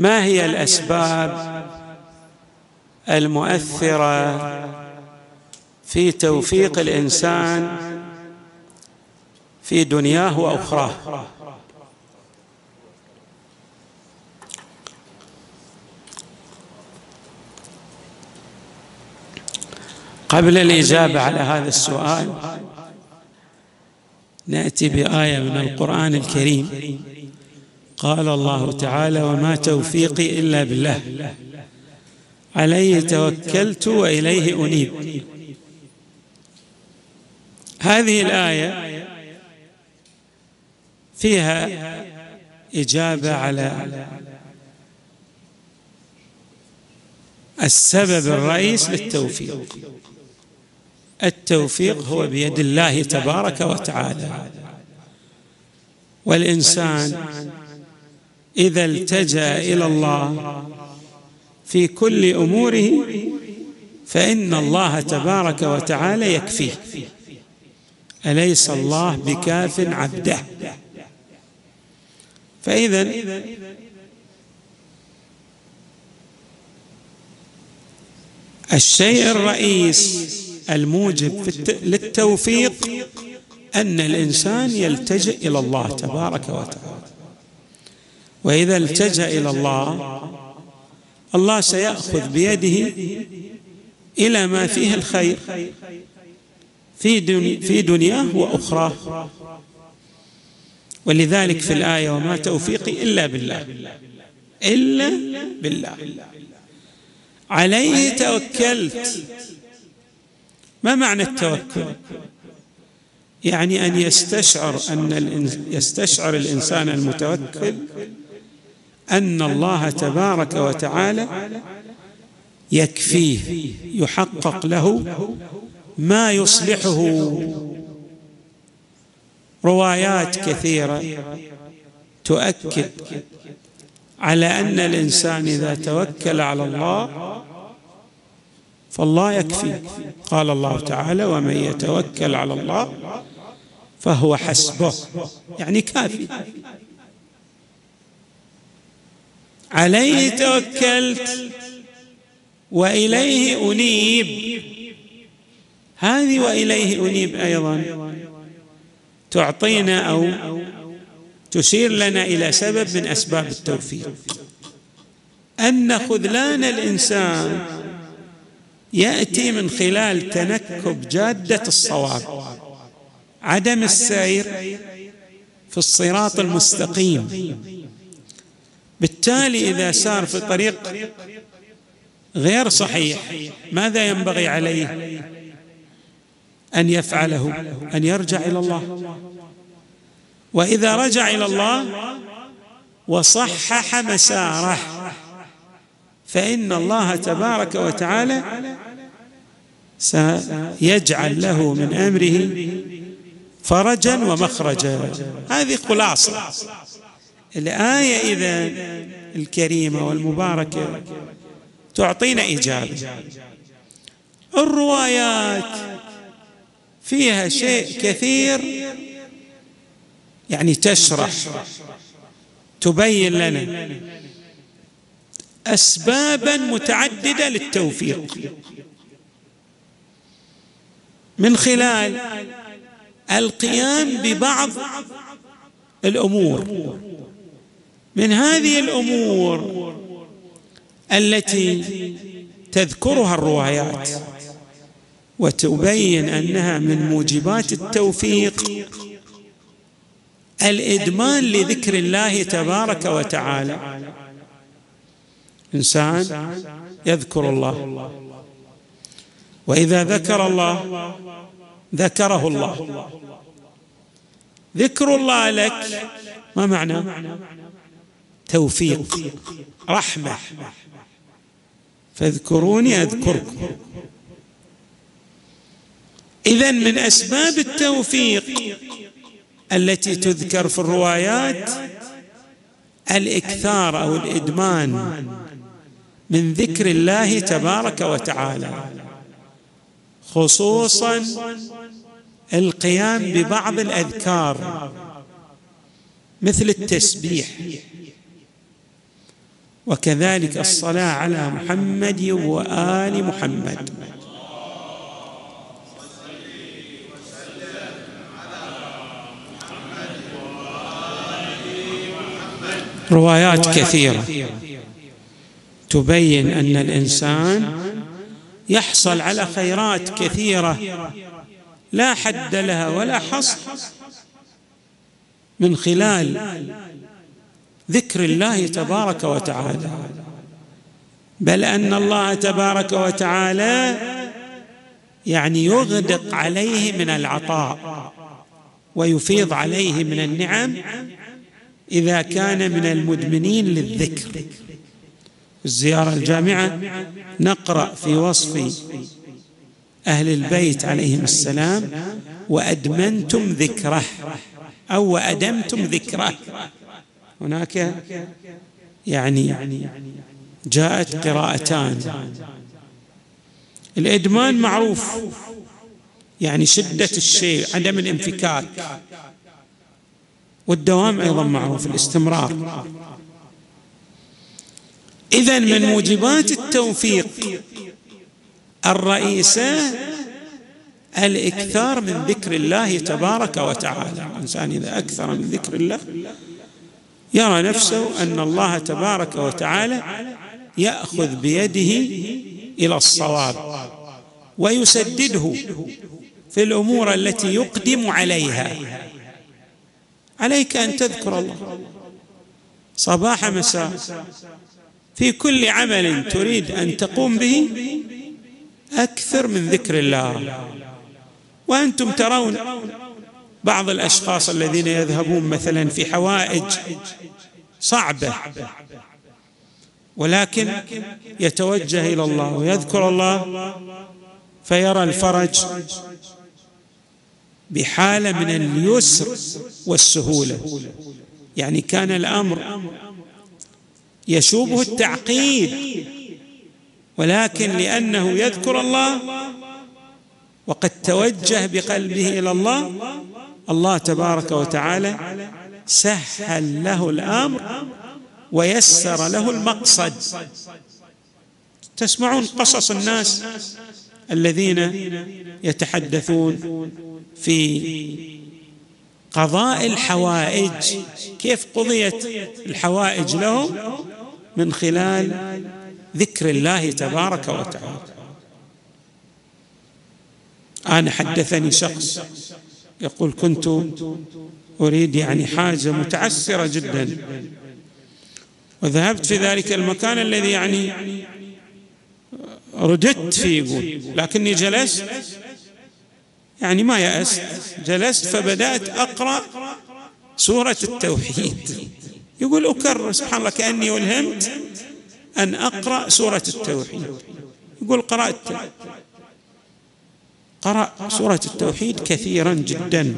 ما هي الأسباب المؤثرة في توفيق الإنسان في دنياه وأخراه؟ قبل الإجابة على هذا السؤال نأتي بآية من القرآن الكريم. قال الله تعالى وما توفيقي إلا بالله. عليه توكلت وإليه أنيب. هذه الآية فيها إجابة على السبب الرئيس للتوفيق. التوفيق هو بيد الله تبارك وتعالى. والإنسان إذا التجأ إلى الله في كل أموره فإن الله تبارك وتعالى يكفيه. أليس الله بكاف عبده؟ فإذا الشيء الرئيس الموجب للتوفيق أن الإنسان يلتجئ إلى الله تبارك وتعالى. وإذا التجأ إلى الله الله سيأخذ بيده إلى ما فيه الخير في في دنياه وأخراه. ولذلك في الآية وما توفيقي إلا بالله إلا بالله. عليه توكلت. ما معنى التوكل؟ يعني أن يستشعر أن يستشعر الإنسان المتوكل أن الله تبارك وتعالى يكفيه يحقق له ما يصلحه. روايات كثيرة تؤكد على أن الإنسان إذا توكل على الله فالله يكفي قال الله تعالى ومن يتوكل على الله فهو حسبه. يعني كافي. عليه توكلت وإليه أنيب. هذه وإليه أنيب أيضا تعطينا أو تشير لنا إلى سبب من أسباب التوفيق. أن خذلان الإنسان يأتي من خلال تنكب جادة الصواب عدم السير في الصراط المستقيم. بالتالي إذا سار في طريق غير صحيح ماذا ينبغي عليه؟ أن يفعله أن يرجع إلى الله. وإذا رجع إلى الله وصحح مساره فإن الله تبارك وتعالى سيجعل له من أمره فرجا ومخرجا. هذه خلاصة. الآية إذا الكريمة والمباركة تعطينا إجابة. الروايات فيها شيء كثير يعني تشرح تبين لنا اسبابا متعددة للتوفيق. من خلال القيام ببعض الأمور. من هذه الأمور التي تذكرها الروايات وتبين أنها من موجبات التوفيق الإدمان لذكر الله تبارك وتعالى. إنسان يذكر الله وإذا ذكر الله ذكره الله. ذكر الله لك ما معنى؟ توفيق رحمة. فاذكروني أذكركم. اذا من أسباب التوفيق التي تذكر في الروايات الإكثار أو الإدمان من ذكر الله تبارك وتعالى خصوصا القيام ببعض الأذكار مثل التسبيح. وكذلك الصلاة على محمد وآل محمد. روايات كثيرة. تبين أن الإنسان يحصل على خيرات كثيرة. لا حد لها ولا حصر. من خلال ذكر الله تبارك وتعالى. بل أن الله تبارك وتعالى يعني يغدق عليه من العطاء ويفيض عليه من النعم إذا كان من المدمنين للذكر. الزيارة الجامعة نقرأ في وصف أهل البيت عليهم السلام وأدمنتم ذكره أو وأدمتم ذكره هناك يعني جاءت قراءتان. الإدمان معروف يعني شدة الشيء عدم الانفكاك. والدوام أيضا معروف الاستمرار. اذا من موجبات التوفيق الرئيسة الإكثار من ذكر الله تبارك وتعالى. الإنسان إذا أكثر من ذكر الله يرى نفسه أن الله تبارك وتعالى يأخذ بيده إلى الصواب ويسدده في الأمور التي يقدم عليها. عليك أن تذكر الله. صباح مساء. في كل عمل تريد أن تقوم به أكثر من ذكر الله. وأنتم ترون بعض الأشخاص الذين يذهبون مثلا في حوائج صعبة ولكن يتوجه إلى الله ويذكر الله فيرى الفرج بحالة من اليسر والسهولة. يعني كان الأمر يشوبه التعقيد ولكن لأنه يذكر الله وقد توجه بقلبه إلى الله الله تبارك وتعالى سهل له الأمر ويسر له المقصد. تسمعون قصص الناس الذين يتحدثون في قضاء الحوائج. كيف قضيت الحوائج لهم؟ من خلال ذكر الله تبارك وتعالى. أنا حدثني شخص يقول كنت أريد يعني حاجة متعسرة جدا. وذهبت في ذلك المكان الذي يعني رددت فيه يقول. لكني جلست يعني ما يأست جلست فبدأت أقرأ سورة التوحيد. يقول أكرر سبحان الله كأني ألهمت أن أقرأ سورة التوحيد. يقول قرأت. قرأ سورة التوحيد كثيرا جدا.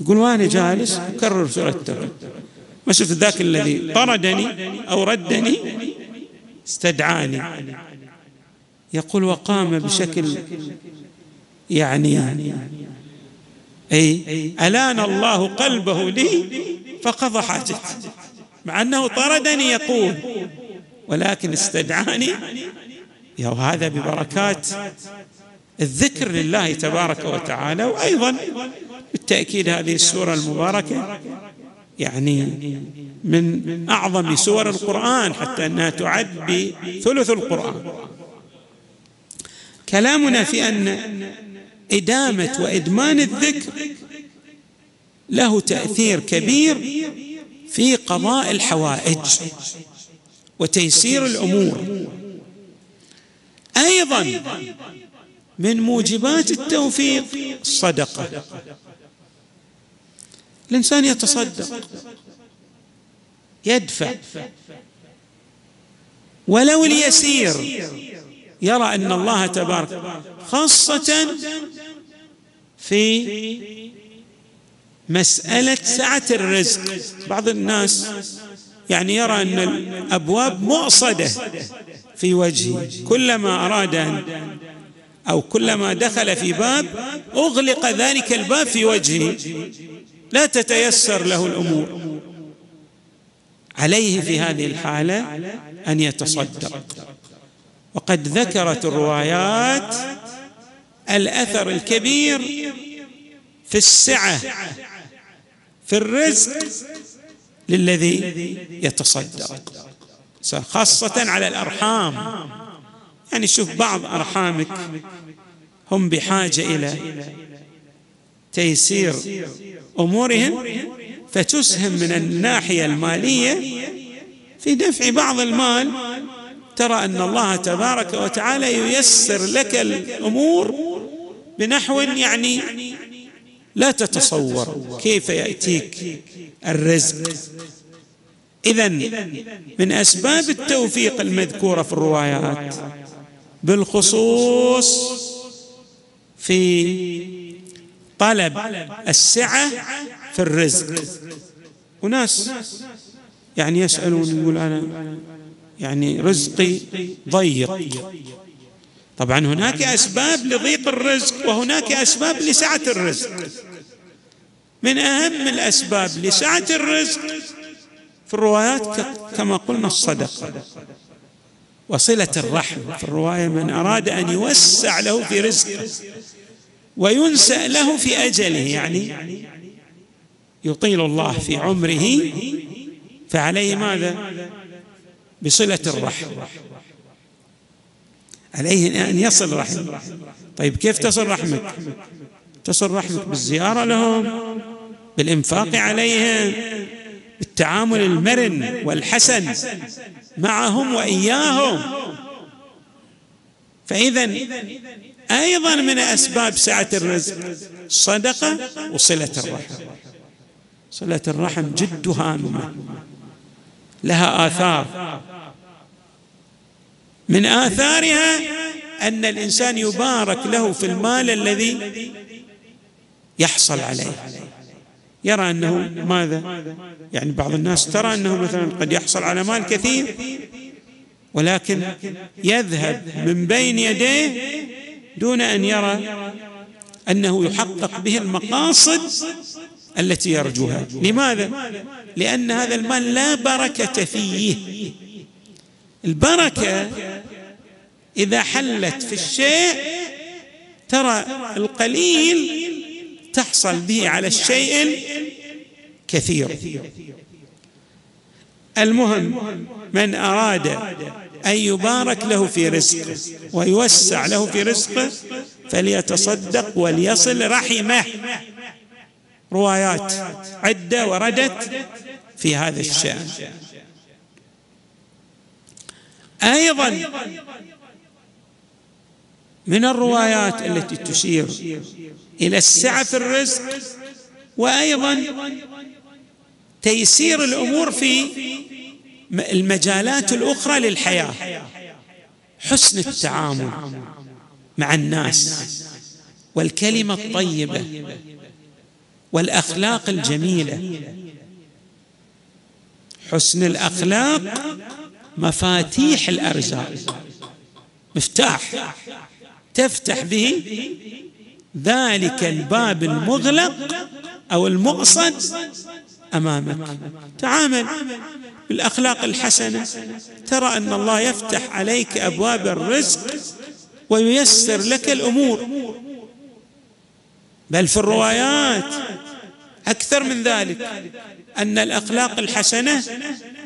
يقول وأنا جالس أكرر سورة التوحيد. ما شفت ذاك الذي طردني أو ردني؟ استدعاني. يقول وقام بشكل يعني أي ألان الله قلبه لي فقضى حاجتي مع أنه طردني يقول ولكن استدعاني. وهذا ببركات. الذكر لله تبارك وتعالى وأيضا بالتأكيد هذه السورة المباركة يعني من أعظم سور القرآن حتى أنها تعد بثلث القرآن. كلامنا في أن إدامة وإدمان الذكر له تأثير كبير في قضاء الحوائج وتيسير الأمور. أيضا من موجبات التوفيق الصدقة الإنسان يتصدق يدفع ولو اليسير يرى أن الله تبارك خاصة في مسألة سعة الرزق. بعض الناس يعني يرى أن الأبواب مؤصدة في وجهه كلما أراد أن أو كلما دخل في باب أغلق ذلك الباب في وجهه. لا تتيسر له الأمور. عليه في هذه الحالة أن يتصدق. وقد ذكرت الروايات الأثر الكبير في السعة في الرزق للذي يتصدق خاصة على الأرحام. يعني شوف بعض أرحامك هم بحاجة إلى تيسير أمورهم فتسهم من الناحية المالية في دفع بعض المال. ترى أن الله تبارك وتعالى ييسر لك الأمور بنحو يعني لا تتصور كيف يأتيك الرزق. اذا من أسباب التوفيق المذكورة في الروايات بالخصوص في طلب السعة في الرزق. وناس يعني يسألون يقول أنا يعني رزقي ضيق. طبعا هناك أسباب لضيق الرزق وهناك أسباب لسعة الرزق. من أهم الأسباب لسعة الرزق في الروايات كما قلنا الصدقة. وصلة الرحم. في الرواية من أراد أن يوسع له في رزقه وينسأ له في أجله يعني يطيل الله في عمره فعليه ماذا؟ بصلة الرحم. عليه أن يصل رحمه طيب كيف تصل رحمك؟ تصل رحمك بالزيارة لهم بالإنفاق عليهم بالتعامل المرن والحسن. معهم وإياهم. فاذا أيضا من أسباب سعة الرزق الصدقه وصلة الرحم. صلة الرحم جد هامه لها آثار. من آثارها أن الإنسان يبارك له في المال الذي يحصل عليه. يرى أنه ماذا؟ يعني بعض الناس ترى أنه مثلا قد يحصل على مال كثير ولكن يذهب من بين يديه دون أن يرى أنه يحقق به المقاصد التي يرجوها. لماذا؟ لأن هذا المال لا بركة فيه. البركة إذا حلت في الشيء ترى القليل تحصل به على الشيء الكثير المهم من أراد أن يبارك له في رزقه ويوسع له في رزقه فليتصدق وليصل رحمه. روايات عدة وردت في هذا الشأن. أيضا من الروايات التي تشير إلى السعة في الرزق وأيضا تيسير الأمور في المجالات الأخرى للحياة حسن التعامل مع الناس والكلمة الطيبة والأخلاق الجميلة. حسن الأخلاق مفاتيح الأرزاق مفتاح تفتح به ذلك الباب المغلق أو المقصد أمامك. تعامل بالأخلاق الحسنة. ترى أن الله يفتح عليك أبواب الرزق وييسر لك الأمور. بل في الروايات أكثر من ذلك أن الأخلاق الحسنة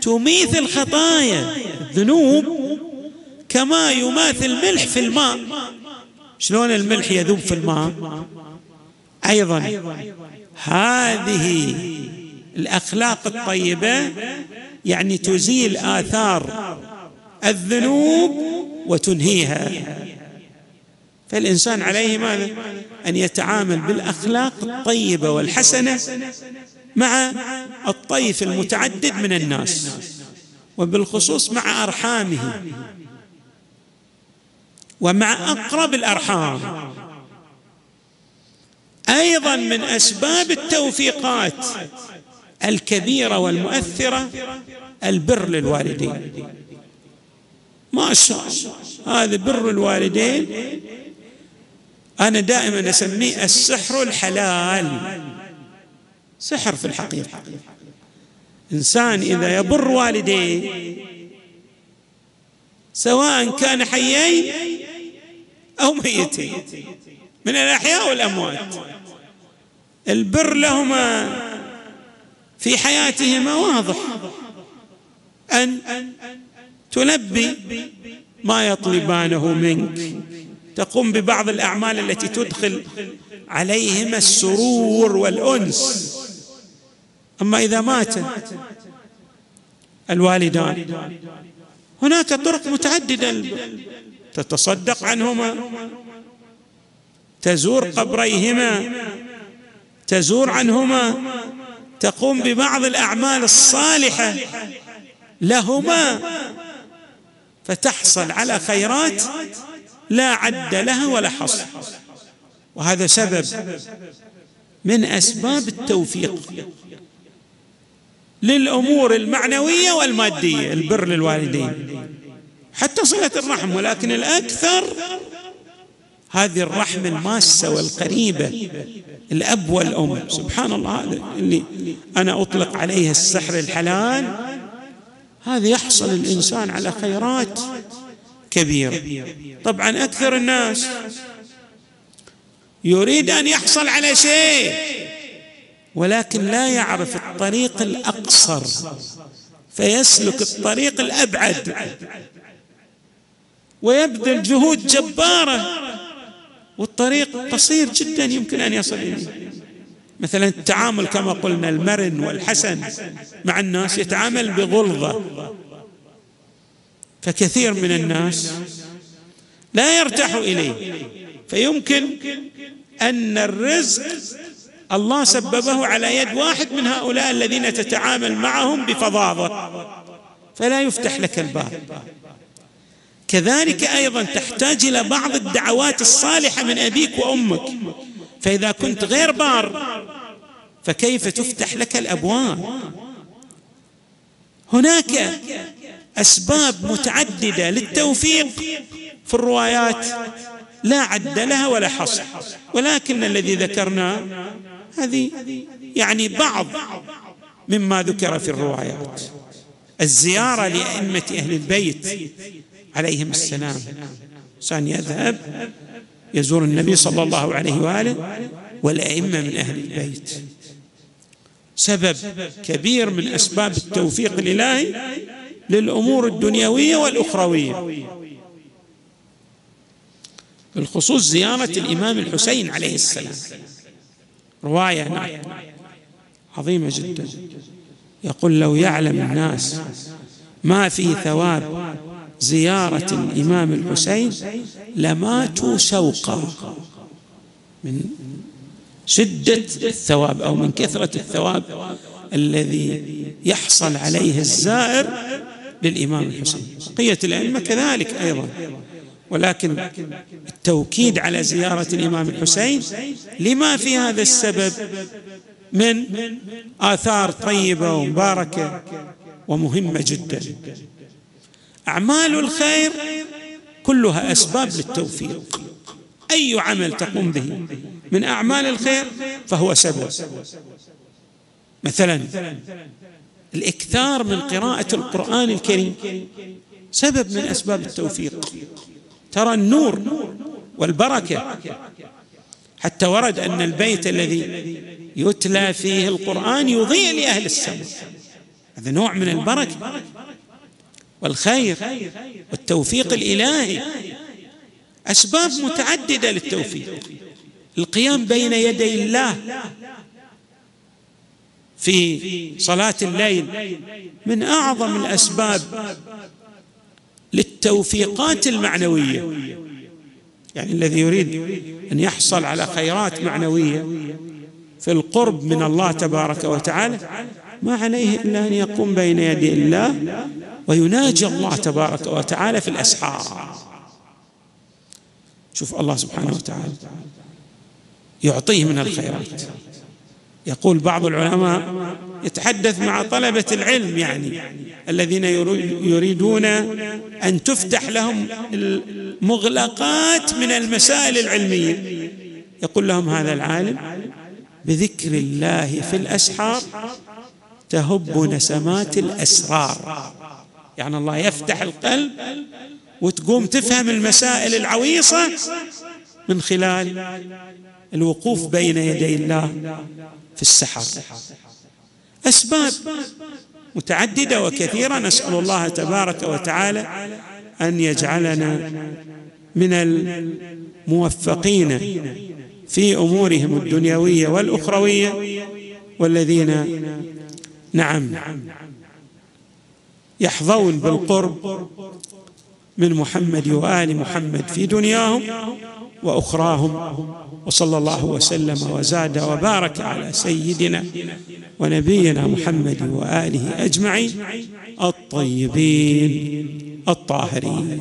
تميث الخطايا الذنوب كما يماثل الملح في الماء. شلون الملح يذوب في الماء؟ أيضا. هذه الأخلاق الطيبة يعني تزيل آثار الذنوب وتنهيها. فالإنسان عليه ماذا؟ أن يتعامل بالأخلاق الطيبة والحسنة مع الطيف المتعدد من الناس وبالخصوص مع أرحامه. ومع أقرب الأرحام. أيضا من أسباب التوفيقات الكبيرة والمؤثرة البر للوالدين. ما شاء الله. هذا بر الوالدين. أنا دائما أسميه السحر الحلال. سحر في الحقيقة. إنسان إذا يبر والديه سواء كان حيين أو ميتين. من الأحياء والأموات. البر لهما في حياتهما واضح. أن تلبي ما يطلبانه منك. تقوم ببعض الأعمال التي تدخل عليهما السرور والأنس. أما إذا مات الوالدان. هناك طرق متعددة. تتصدق عنهما تزور قبريهما تزور عنهما تقوم ببعض الأعمال الصالحة لهما فتحصل على خيرات لا عد لها ولا حصر. وهذا سبب من أسباب التوفيق للأمور المعنوية والمادية البر للوالدين. حتى صلة الرحم ولكن الأكثر هذه الرحم الماسة والقريبة الأب والأم. سبحان الله هذا اللي أنا أطلق عليه السحر الحلال هذا يحصل الإنسان على خيرات كبيرة. طبعا أكثر الناس يريد أن يحصل على شيء ولكن لا يعرف الطريق الأقصر فيسلك الطريق الأبعد. ويبذل جهود جبارة. والطريق قصير جدا يمكن أن يصل إليه. مثلا التعامل كما قلنا المرن والحسن مع الناس يتعامل بغلظة. فكثير من الناس لا يرتاح إليه. فيمكن أن الرزق الله سببه على يد واحد من هؤلاء الذين تتعامل معهم بفظاظة. فلا يفتح لك الباب. كذلك أيضا تحتاج إلى بعض الدعوات الصالحة من أبيك وأمك. فإذا كنت غير بار فكيف تفتح لك الأبواب؟ هناك أسباب متعددة للتوفيق في الروايات. لا عد لها ولا حصر. ولكن الذي ذكرناه هذه يعني بعض مما ذكر في الروايات. الزيارة لأئمة أهل البيت. عليهم السلام. انسان يذهب يزور النبي صلى الله عليه وآله والأئمة من أهل البيت. سبب كبير من أسباب التوفيق الإلهي للأمور الدنيوية والأخروية. بالخصوص زيارة الإمام الحسين عليه السلام. رواية هناك عظيمة جدا. يقول لو يعلم الناس ما في ثواب زيارة الإمام الحسين لماتوا شوقا من شدة الثواب أو من كثرة الثواب الذي يحصل عليه الزائر للإمام الحسين. بقية الأئمة كذلك أيضا. ولكن التوكيد على زيارة الإمام الحسين لما في هذا السبب من آثار طيبة ومباركة ومهمة جدا. أعمال الخير كلها أسباب للتوفيق. أي عمل تقوم به من أعمال الخير فهو سبب. مثلا الإكثار من قراءة القرآن الكريم سبب من أسباب التوفيق. ترى النور والبركة حتى ورد أن البيت الذي يتلى فيه القرآن يضيء لأهل السماء. هذا نوع من البركة. والخير والتوفيق الإلهي. أسباب متعددة للتوفيق. القيام بين يدي الله في صلاة الليل من أعظم الأسباب للتوفيقات المعنوية. يعني الذي يريد أن يحصل على خيرات معنوية في القرب من الله تبارك وتعالى ما عليه إلا أن يقوم بين يدي الله ويناجي الله تبارك وتعالى في الأسحار. شوف الله سبحانه وتعالى يعطيه من الخيرات. يقول بعض العلماء يتحدث مع طلبة العلم يعني الذين يريدون أن تفتح لهم المغلقات من المسائل العلمية. يقول لهم هذا العالم بذكر الله في الأسحار تهب نسمات الأسرار. يعني الله يفتح القلب وتقوم تفهم المسائل العويصة من خلال الوقوف بين يدي الله في السحر. أسباب متعددة وكثيرة. نسأل الله تبارك وتعالى أن يجعلنا من الموفقين في أمورهم الدنيوية والأخروية والذين نعم يحظون بالقرب من محمد وآل محمد في دنياهم وأخراهم وصلى الله وسلم وزاد وبارك على سيدنا ونبينا محمد وآله أجمعين الطيبين الطاهرين.